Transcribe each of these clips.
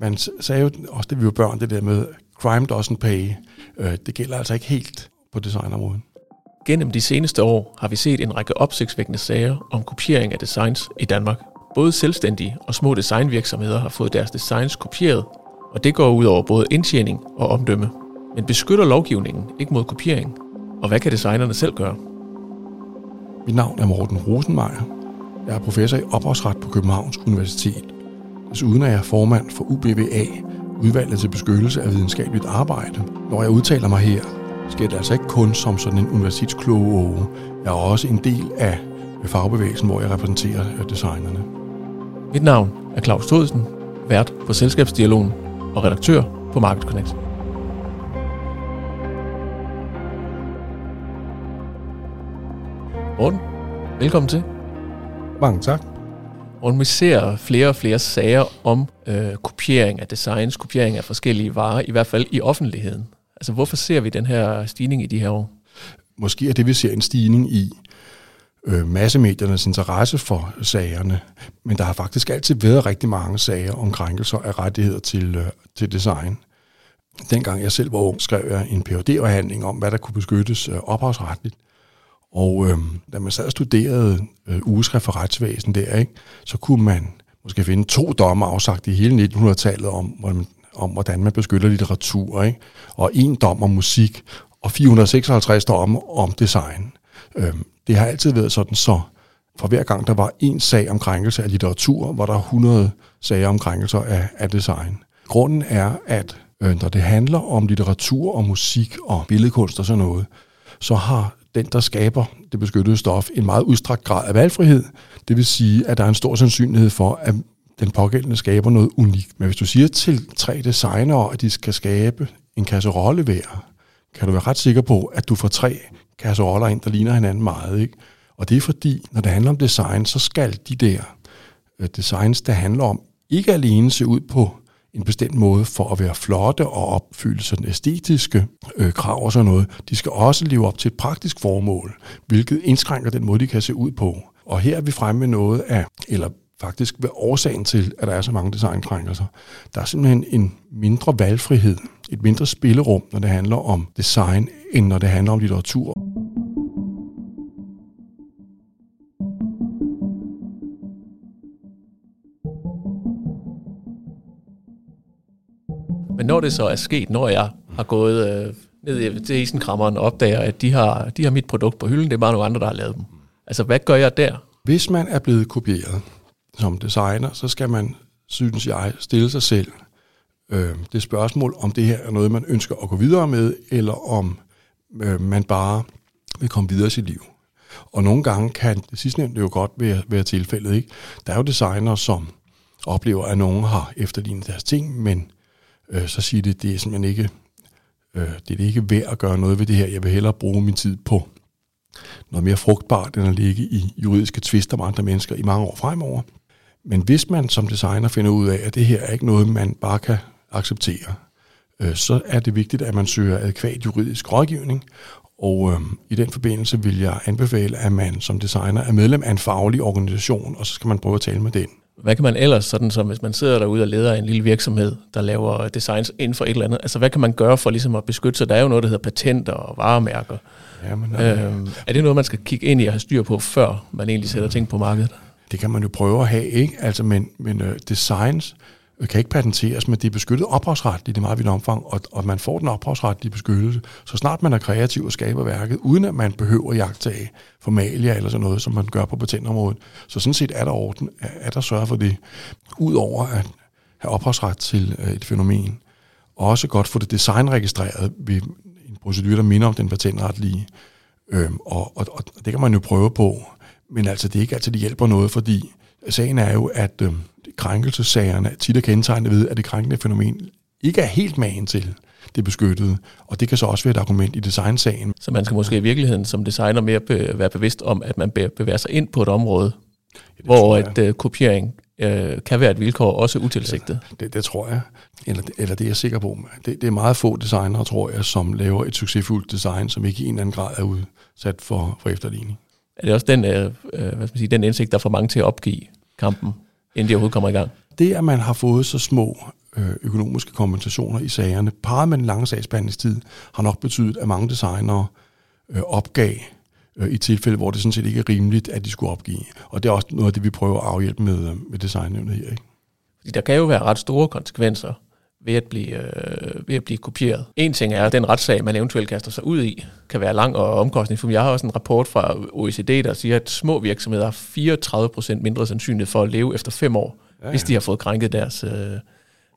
man sagde jo også, da vi var børn, det der med, crime doesn't pay. Øh, det gælder altså ikke helt på designområdet. Gennem de seneste år har vi set en række opsigtsvækkende sager om kopiering af designs i Danmark. Både selvstændige og små designvirksomheder har fået deres designs kopieret, og det går ud over både indtjening og omdømme. Men beskytter lovgivningen ikke mod kopiering? Og hvad kan designerne selv gøre? Mit navn er Morten Rosenmeier. Jeg er professor i ophavsret på Københavns Universitet. Desuden er jeg formand for UBVA, udvalget til beskyttelse af videnskabeligt arbejde. Når jeg udtaler mig her, sker det altså ikke kun som sådan en universitetskloge. Jeg er også en del af fagbevægelsen, hvor jeg repræsenterer designerne. Mit navn er Claus Thodesen, vært på Selskabsdialogen og redaktør på Market Connect. Morten, velkommen til. Mange tak. Og vi ser flere og flere sager om øh, kopiering af designs, kopiering af forskellige varer, i hvert fald i offentligheden. Altså hvorfor ser vi den her stigning i de her år? Måske er det, vi ser en stigning i øh, massemediernes interesse for sagerne, men der har faktisk altid været rigtig mange sager om krænkelser af rettigheder til, øh, til design. Dengang jeg selv var ung, skrev jeg en phd-afhandling om, hvad der kunne beskyttes øh, ophavsretligt. Og øh, da man sad og studerede øh, ugeskrift for retsvæsen der, ikke, så kunne man måske finde to dommer afsagt i hele 1900-tallet om, om, hvordan man beskytter litteratur, ikke? og en dom om musik, og 456 domme om design. Øh, det har altid været sådan, så for hver gang der var en sag om krænkelse af litteratur, var der 100 sager om krænkelser af, af design. Grunden er, at øh, når det handler om litteratur og musik og billedkunst og sådan noget, så har den, der skaber det beskyttede stof, en meget udstrakt grad af valgfrihed. Det vil sige, at der er en stor sandsynlighed for, at den pågældende skaber noget unikt. Men hvis du siger til tre designere, at de skal skabe en kasserolle hver, kan du være ret sikker på, at du får tre kasseroller ind, der ligner hinanden meget. Ikke? Og det er fordi, når det handler om design, så skal de der øh, designs, der handler om, ikke alene se ud på en bestemt måde for at være flotte og opfylde sådan æstetiske øh, krav og sådan noget. De skal også leve op til et praktisk formål, hvilket indskrænker den måde, de kan se ud på. Og her er vi fremme med noget af, eller faktisk ved årsagen til, at der er så mange designkrænkelser. Der er simpelthen en mindre valgfrihed, et mindre spillerum, når det handler om design, end når det handler om litteratur. Men når det så er sket, når jeg har gået øh, ned til isenkrammeren og opdager, at de har, de har mit produkt på hylden, det er bare nogle andre, der har lavet dem. Altså, hvad gør jeg der? Hvis man er blevet kopieret som designer, så skal man, synes jeg, stille sig selv øh, det spørgsmål, om det her er noget, man ønsker at gå videre med, eller om øh, man bare vil komme videre i sit liv. Og nogle gange kan det sidstnævnte jo godt være, være tilfældet. Ikke? Der er jo designer, som oplever, at nogen har efterlignet deres ting, men øh, så siger det, det er simpelthen ikke, øh, det er ikke værd at gøre noget ved det her. Jeg vil hellere bruge min tid på noget mere frugtbart, end at ligge i juridiske tvister med andre mennesker i mange år fremover. Men hvis man som designer finder ud af, at det her er ikke noget, man bare kan acceptere, øh, så er det vigtigt, at man søger adekvat juridisk rådgivning, og øh, i den forbindelse vil jeg anbefale, at man som designer er medlem af en faglig organisation, og så skal man prøve at tale med den. Hvad kan man ellers, sådan som hvis man sidder derude og leder en lille virksomhed, der laver designs inden for et eller andet, altså hvad kan man gøre for ligesom at beskytte sig? Der er jo noget, der hedder patenter og varemærker. Jamen, øhm, er det noget, man skal kigge ind i og have styr på, før man egentlig sætter ting på markedet? Det kan man jo prøve at have, ikke? Altså, men, men uh, designs kan ikke patenteres, men det er beskyttet ophavsretligt i meget vidt omfang, og, og man får den ophavsretlige beskyttelse, så snart man er kreativ og skaber værket, uden at man behøver jagtage formalia eller sådan noget, som man gør på patentområdet. Så sådan set er der orden, er der sørget for det, udover at have ophavsret til øh, et fænomen. Og også godt få det designregistreret ved en procedure, der minder om den patentretlige. Øhm, og, og, og det kan man jo prøve på, men altså det er ikke altid, det hjælper noget, fordi sagen er jo, at øhm, krænkelsessagerne tit er kendetegnet ved, at det krænkende fænomen ikke er helt magen til det beskyttede. Og det kan så også være et argument i designsagen. Så man skal måske i virkeligheden som designer mere be- være bevidst om, at man bevæger sig ind på et område, ja, hvor et uh, kopiering uh, kan være et vilkår, også utilsigtet. Ja, det, det tror jeg, eller, eller det er jeg sikker på. Det, det er meget få designere, tror jeg, som laver et succesfuldt design, som ikke i en eller anden grad er udsat for, for efterligning. Er det også den, uh, hvad skal man sige, den indsigt, der får mange til at opgive kampen? Inden de overhovedet kommer i gang? Det, at man har fået så små øh, økonomiske kompensationer i sagerne, parret med den lange sagsbehandlingstid, har nok betydet, at mange designere øh, opgav øh, i tilfælde, hvor det sådan set ikke er rimeligt, at de skulle opgive. Og det er også noget af det, vi prøver at afhjælpe med, med designnævnet her. Ikke? Fordi der kan jo være ret store konsekvenser ved at blive, øh, ved at blive kopieret. En ting er, at den retssag, man eventuelt kaster sig ud i, kan være lang og omkostningsfuld. Jeg har også en rapport fra OECD, der siger, at små virksomheder har 34% mindre sandsynlighed for at leve efter fem år, ja, ja. hvis de har fået krænket deres, øh,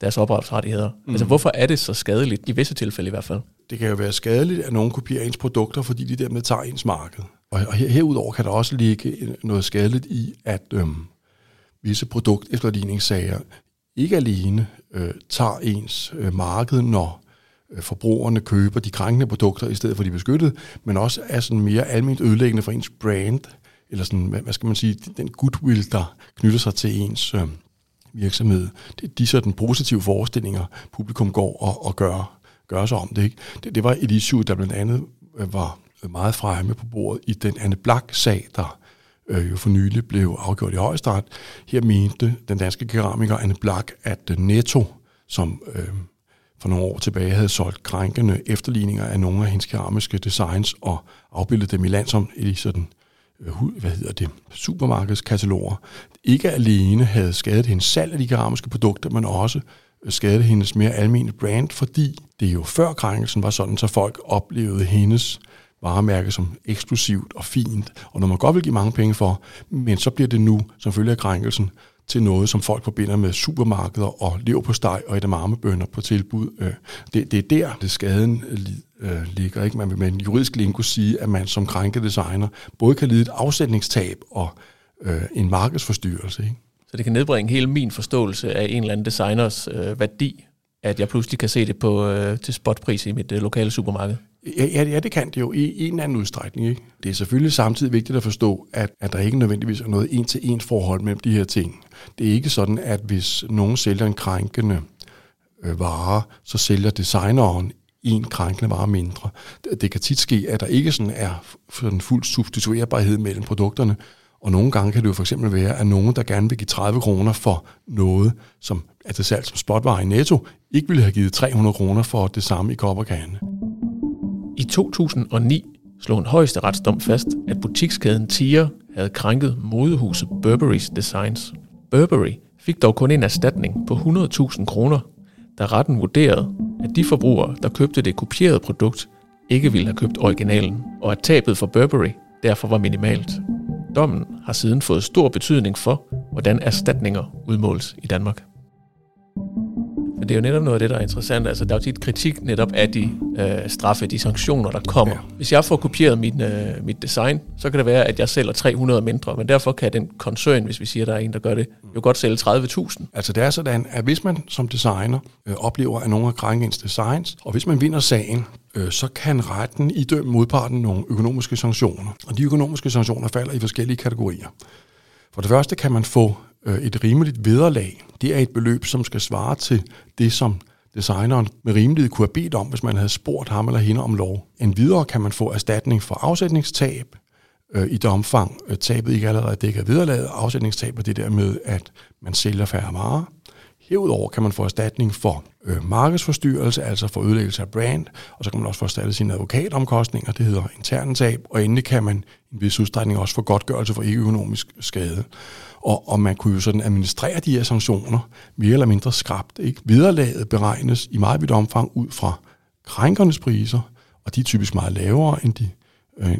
deres ophavsrettigheder. Mm. Altså, hvorfor er det så skadeligt, i visse tilfælde i hvert fald? Det kan jo være skadeligt, at nogen kopierer ens produkter, fordi de dermed tager ens marked. Og herudover kan der også ligge noget skadeligt i, at øhm, visse produkt efterligningssager ikke alene øh, tager ens øh, marked, når øh, forbrugerne køber de krænkende produkter i stedet for de beskyttede, men også er sådan mere almindeligt ødelæggende for ens brand, eller sådan, hvad skal man sige, den goodwill, der knytter sig til ens øh, virksomhed. Det, de sådan positive forestillinger, publikum går og, og gør, gør sig om det, ikke? det. Det var et issue, der blandt andet øh, var meget fremme på bordet i den Anne Black-sag, der øh, jo for nylig blev afgjort i højesteret. Her mente den danske keramiker Anne Blak, at Netto, som øh, for nogle år tilbage havde solgt krænkende efterligninger af nogle af hendes keramiske designs og afbildet dem i land som i sådan øh, hvad hedder det, supermarkedskataloger, ikke alene havde skadet hendes salg af de keramiske produkter, men også øh, skadet hendes mere almindelige brand, fordi det jo før krænkelsen var sådan, så folk oplevede hendes varemærke som eksklusivt og fint, og når man godt vil give mange penge for, men så bliver det nu, som følge af krænkelsen, til noget, som folk forbinder med supermarkeder og lever på steg og edamamebønder på tilbud. Øh, det, det er der, det skaden øh, øh, ligger. Ikke? Man vil med en juridisk lingo sige, at man som krænket designer både kan lide et afsætningstab og øh, en markedsforstyrrelse. Ikke? Så det kan nedbringe hele min forståelse af en eller anden designers øh, værdi, at jeg pludselig kan se det på øh, til spotpris i mit øh, lokale supermarked. Ja, ja, det kan det jo i en eller anden udstrækning. Ikke? Det er selvfølgelig samtidig vigtigt at forstå, at, at der ikke nødvendigvis er noget en-til-en forhold mellem de her ting. Det er ikke sådan, at hvis nogen sælger en krænkende øh, vare, så sælger designeren en krænkende vare mindre. Det, det kan tit ske, at der ikke sådan er sådan fuld substituerbarhed mellem produkterne, og nogle gange kan det jo for eksempel være, at nogen, der gerne vil give 30 kroner for noget, som er til salg som spotvare i Netto, ikke ville have givet 300 kroner for det samme i kopperkane. I 2009 slog en højeste retsdom fast, at butikskæden Tiger havde krænket modehuset Burberry's Designs. Burberry fik dog kun en erstatning på 100.000 kroner, da retten vurderede, at de forbrugere, der købte det kopierede produkt, ikke ville have købt originalen, og at tabet for Burberry derfor var minimalt. Dommen har siden fået stor betydning for, hvordan erstatninger udmåles i Danmark. Men det er jo netop noget af det, der er interessant. Altså, der er jo tit kritik netop af de øh, straffe, de sanktioner, der kommer. Ja. Hvis jeg får kopieret mit, øh, mit design, så kan det være, at jeg sælger 300 mindre, men derfor kan den koncern, hvis vi siger, at der er en, der gør det, jo godt sælge 30.000. Altså det er sådan, at hvis man som designer øh, oplever, at nogen har krænket ens designs, og hvis man vinder sagen, øh, så kan retten idømme modparten nogle økonomiske sanktioner. Og de økonomiske sanktioner falder i forskellige kategorier. For det første kan man få Øh, et rimeligt vederlag. Det er et beløb, som skal svare til det, som designeren med rimelighed kunne have bedt om, hvis man havde spurgt ham eller hende om lov. En videre kan man få erstatning for afsætningstab, øh, i det omfang øh, tabet ikke allerede er dækket af vederlaget. Afsætningstab er det der med, at man sælger færre varer. Herudover kan man få erstatning for øh, markedsforstyrrelse, altså for ødelæggelse af brand, og så kan man også få erstattet sine advokatomkostninger, det hedder interne tab, og endelig kan man i en vis udstrækning også få godtgørelse for ikke-økonomisk skade. Og, og man kunne jo sådan administrere de her sanktioner mere eller mindre skrabt. Ikke? Viderlaget beregnes i meget vidt omfang ud fra krænkernes priser, og de er typisk meget lavere end de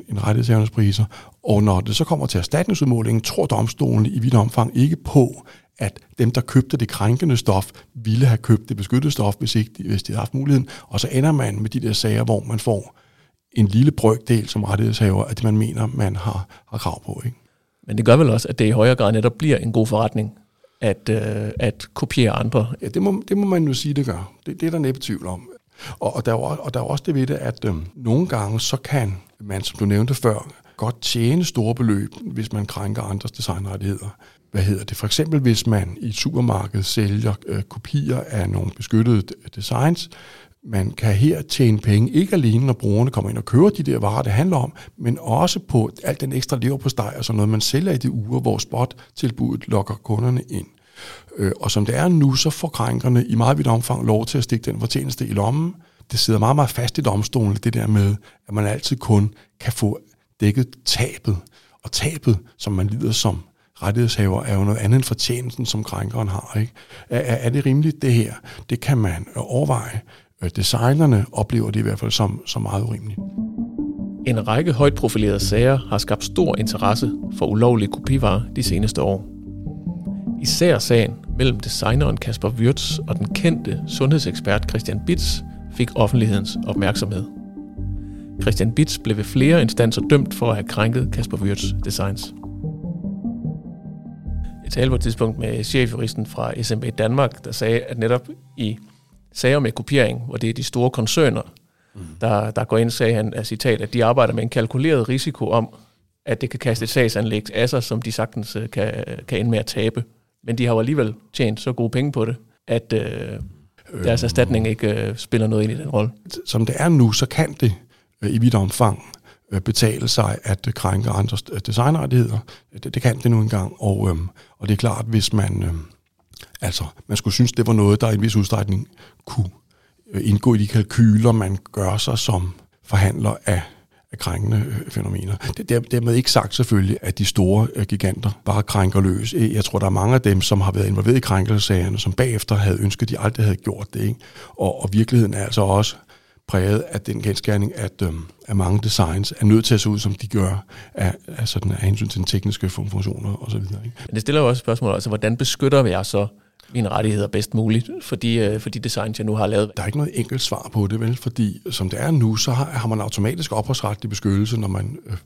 en rettighedshavernes priser. Og når det så kommer til erstatningsudmålingen, tror domstolen i vidt omfang ikke på, at dem, der købte det krænkende stof, ville have købt det beskyttede stof, hvis, ikke de, hvis de havde haft muligheden. Og så ender man med de der sager, hvor man får en lille brøkdel som rettighedshaver af det, man mener, man har, har krav på. Ikke? Men det gør vel også, at det i højere grad netop bliver en god forretning, at, øh, at kopiere andre. Ja, det må, det må man jo sige, det gør. Det, det er der næppe tvivl om. Og, og, der er, og der er også det ved det, at øh, nogle gange, så kan man, som du nævnte før, godt tjene store beløb, hvis man krænker andres designrettigheder. Hvad hedder det? For eksempel, hvis man i supermarkedet sælger øh, kopier af nogle beskyttede designs, man kan her tjene penge, ikke alene når brugerne kommer ind og køber de der varer, det handler om, men også på alt den ekstra lever på steg og sådan noget, man sælger i de uger, hvor spot-tilbuddet lokker kunderne ind. Øh, og som det er nu, så får krænkerne i meget vidt omfang lov til at stikke den fortjeneste i lommen. Det sidder meget, meget fast i domstolen, det der med, at man altid kun kan få dækket tabet. Og tabet, som man lider som rettighedshaver, er jo noget andet end fortjenesten, som krænkeren har. Ikke? Er, er det rimeligt, det her? Det kan man overveje. Øh, designerne oplever det i hvert fald som, som meget urimeligt. En række højt profilerede sager har skabt stor interesse for ulovlige kopivarer de seneste år. Især sagen mellem designeren Kasper Wirtz og den kendte sundhedsekspert Christian Bitz fik offentlighedens opmærksomhed. Christian Bitz blev ved flere instanser dømt for at have krænket Kasper Wirtz Designs. Jeg talte på et tidspunkt med chefjuristen fra SMB Danmark, der sagde, at netop i sager med kopiering, hvor det er de store koncerner, mm. der, der går ind, sagde han af citat, at de arbejder med en kalkuleret risiko om, at det kan kaste et sagsanlæg af sig, som de sagtens øh, kan, kan ende med at tabe. Men de har jo alligevel tjent så gode penge på det, at øh, deres erstatning ikke øh, spiller noget ind i den rolle. Som det er nu, så kan det øh, i vidt omfang øh, betale sig at krænke andres øh, designrettigheder. Det, det kan det nu engang, og, øh, og det er klart, hvis man... Øh, Altså, man skulle synes, det var noget, der i en vis udstrækning kunne øh, indgå i de kalkyler, man gør sig som forhandler af krænkende øh, fænomener. Det er dermed ikke sagt selvfølgelig, at de store øh, giganter bare krænker løs. Eh, jeg tror, der er mange af dem, som har været involveret i krænkelsesagerne, som bagefter havde ønsket, at de aldrig havde gjort det. Ikke? Og, og virkeligheden er altså også præget af den genskærning, at, øhm, at mange designs er nødt til at se ud, som de gør, af, af, sådan, af hensyn til den tekniske funktioner osv. Men det stiller jo også spørgsmål, altså hvordan beskytter jeg så mine rettigheder bedst muligt for de, øh, for de designs, jeg nu har lavet. Der er ikke noget enkelt svar på det, vel? Fordi som det er nu, så har, har man automatisk ophavsretlig beskyttelse, når man øh,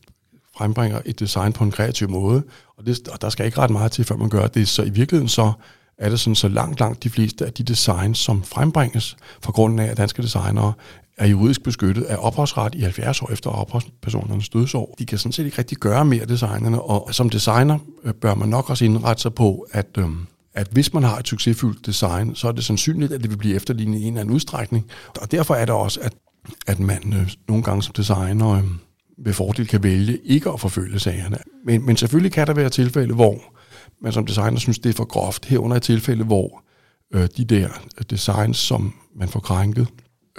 frembringer et design på en kreativ måde. Og, det, og der skal ikke ret meget til, før man gør det. Så i virkeligheden så er det sådan, så langt, langt de fleste af de designs, som frembringes fra grunden af, at danske designere er juridisk beskyttet af ophavsret i 70 år efter ophavspersonernes dødsår. De kan sådan set ikke rigtig gøre mere designerne, og som designer øh, bør man nok også indrette sig på, at, øhm, at hvis man har et succesfuldt design, så er det sandsynligt, at det vil blive efterlignet i en eller anden udstrækning. Og derfor er det også, at, at man øh, nogle gange som designer øh, ved fordel kan vælge ikke at forfølge sagerne. Men, men selvfølgelig kan der være tilfælde, hvor man som designer synes, det er for groft. Herunder et tilfælde, hvor øh, de der designs, som man får krænket,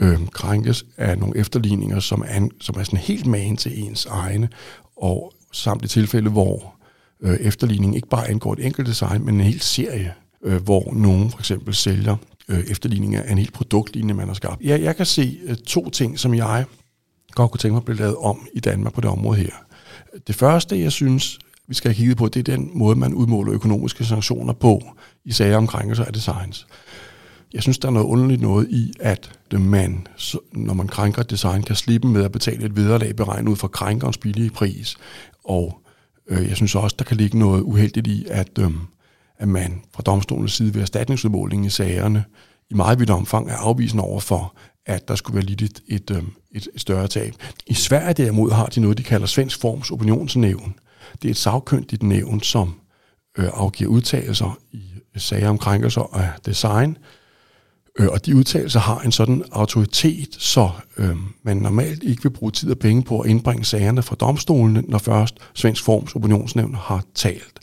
øh, krænkes af nogle efterligninger, som er, som er sådan helt magen til ens egne, og samt i tilfælde, hvor øh, efterligning ikke bare angår et enkelt design, men en hel serie, øh, hvor nogen for eksempel sælger øh, efterligninger af en helt produktlinje, man har skabt. Jeg, jeg kan se øh, to ting, som jeg godt kunne tænke mig at blive lavet om i Danmark på det område her. Det første, jeg synes, vi skal kigge på, det er den måde, man udmåler økonomiske sanktioner på i sager om krænkelser af designs. Jeg synes, der er noget underligt noget i, at man, når man krænker et design, kan slippe med at betale et vederlag beregnet ud fra krænkerens billige pris. Og Øh, jeg synes også, der kan ligge noget uheldigt i, at, øh, at man fra domstolens side ved erstatningsudmålingen i sagerne i meget vidt omfang er afvisende over for, at der skulle være lidt et, et, øhm, et, et større tab. I Sverige derimod har de noget, de kalder Svensk Forms Opinionsnævn. Det er et sagkyndigt nævn, som øh, afgiver udtalelser i sager om krænkelser af design, Øh, og de udtalelser har en sådan autoritet, så øh, man normalt ikke vil bruge tid og penge på at indbringe sagerne fra domstolene, når først Svensk Forms Opinionsnævn har talt.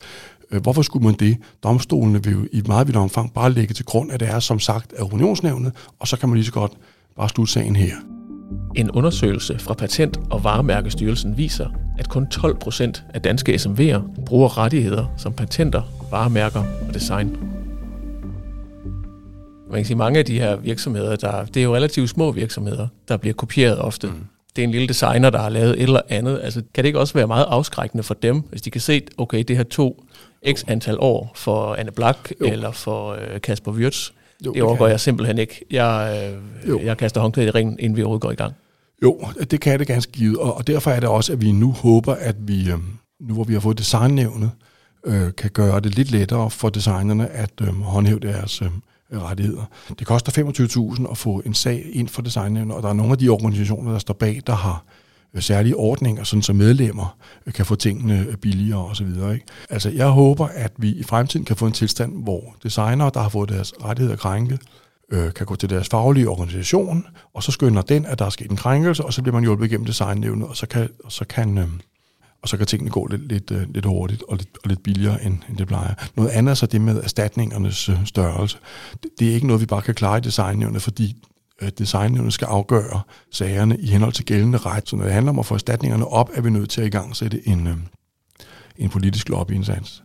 Øh, hvorfor skulle man det? Domstolene vil jo i meget vidt omfang bare lægge til grund, at det er som sagt af Opinionsnævnet, og så kan man lige så godt bare slutte sagen her. En undersøgelse fra Patent- og Varemærkestyrelsen viser, at kun 12 procent af danske SMV'er bruger rettigheder som patenter, varemærker og design man kan sige, mange af de her virksomheder, der, det er jo relativt små virksomheder, der bliver kopieret ofte. Mm. Det er en lille designer, der har lavet et eller andet. Altså, kan det ikke også være meget afskrækkende for dem, hvis de kan se, okay, det her to x antal år for Anne Black jo. eller for øh, Kasper Wirtz, jo, det overgår jeg simpelthen ikke. Jeg, øh, jeg kaster håndklædet i ringen, inden vi overhovedet går i gang. Jo, det kan det ganske givet, og, og derfor er det også, at vi nu håber, at vi, øh, nu hvor vi har fået designnævnet, øh, kan gøre det lidt lettere for designerne at øh, håndhæve deres øh, rettigheder. Det koster 25.000 at få en sag ind for designnævnet, og der er nogle af de organisationer, der står bag, der har øh, særlige ordninger, sådan så medlemmer øh, kan få tingene øh, billigere osv. Ikke? Altså, jeg håber, at vi i fremtiden kan få en tilstand, hvor designere, der har fået deres rettigheder krænket, øh, kan gå til deres faglige organisation, og så skynder den, at der er sket en krænkelse, og så bliver man hjulpet igennem designnævnet, og så kan, og så kan øh, og så kan tingene gå lidt, lidt, øh, lidt hurtigt og lidt, og lidt billigere, end, end det plejer. Noget andet er så det med erstatningernes øh, størrelse. Det, det er ikke noget, vi bare kan klare i designnævnet, fordi øh, designnævnet skal afgøre sagerne i henhold til gældende ret. Så når det handler om at få erstatningerne op, er vi nødt til at i gang sætte en, en politisk lobbyindsats.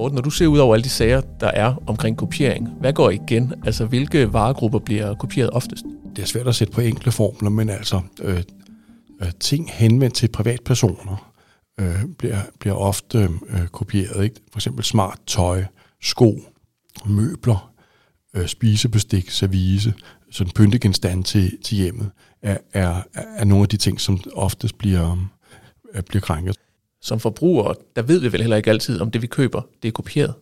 Morten, når du ser ud over alle de sager, der er omkring kopiering, hvad går igen? Altså, hvilke varegrupper bliver kopieret oftest? Det er svært at sætte på enkle formler, men altså øh, øh ting henvendt til privatpersoner øh, bliver, bliver ofte øh, kopieret. Ikke? For eksempel smart tøj, sko, møbler, øh, spisebestik, service, sådan pyntegenstand til, til hjemmet, er, er, er nogle af de ting, som oftest bliver, øh, bliver krænket som forbrugere, der ved vi vel heller ikke altid, om det vi køber, det er kopieret.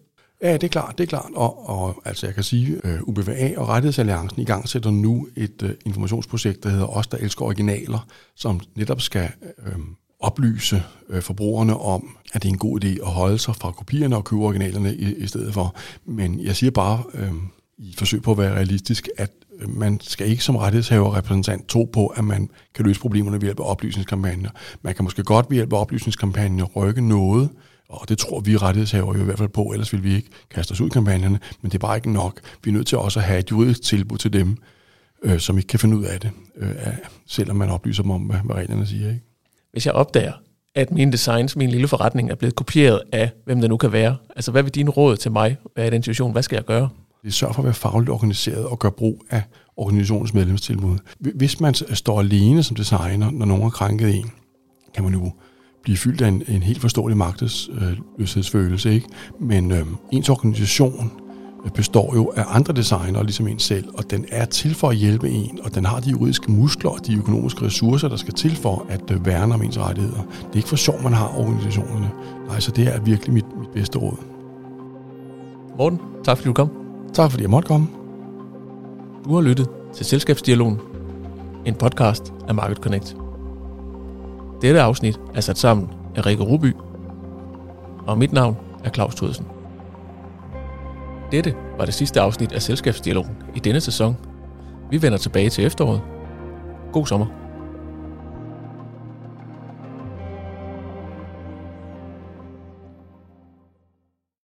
Ja, det er klart, det er klart. Og, og altså jeg kan sige, øh, uh, UBVA og Rettighedsalliancen i gang sætter nu et uh, informationsprojekt, der hedder Os, der elsker originaler, som netop skal uh, oplyse uh, forbrugerne om, at det er en god idé at holde sig fra kopierne og købe originalerne i, i stedet for. Men jeg siger bare, uh, i forsøg på at være realistisk, at man skal ikke som rettighedshaver repræsentant tro på, at man kan løse problemerne ved hjælp af oplysningskampagner. Man kan måske godt ved hjælp af oplysningskampagner rykke noget, og det tror vi rettighedshaver jo i hvert fald på, ellers vil vi ikke kaste os ud i kampagnerne, men det er bare ikke nok. Vi er nødt til også at have et juridisk tilbud til dem, øh, som ikke kan finde ud af det, øh, selvom man oplyser dem om, hvad, hvad reglerne siger. Ikke? Hvis jeg opdager, at min designs, min lille forretning, er blevet kopieret af, hvem det nu kan være, altså hvad vil dine råd til mig være i den situation? Hvad skal jeg gøre? Det for at være fagligt organiseret og gøre brug af organisationens medlemstilbud. Hvis man står alene som designer, når nogen har krænket en, kan man jo blive fyldt af en, en helt forståelig magtesløshedsfølelse. Øh, ikke? Men øh, ens organisation øh, består jo af andre designere, ligesom en selv, og den er til for at hjælpe en, og den har de juridiske muskler og de økonomiske ressourcer, der skal til for at øh, værne om ens rettigheder. Det er ikke for sjov, man har organisationerne. Nej, så det er virkelig mit, mit bedste råd. Morten, tak fordi du kom. Tak fordi jeg måtte komme. Du har lyttet til Selskabsdialogen, en podcast af Market Connect. Dette afsnit er sat sammen af Rikke Ruby, og mit navn er Claus Thudsen. Dette var det sidste afsnit af Selskabsdialogen i denne sæson. Vi vender tilbage til efteråret. God sommer.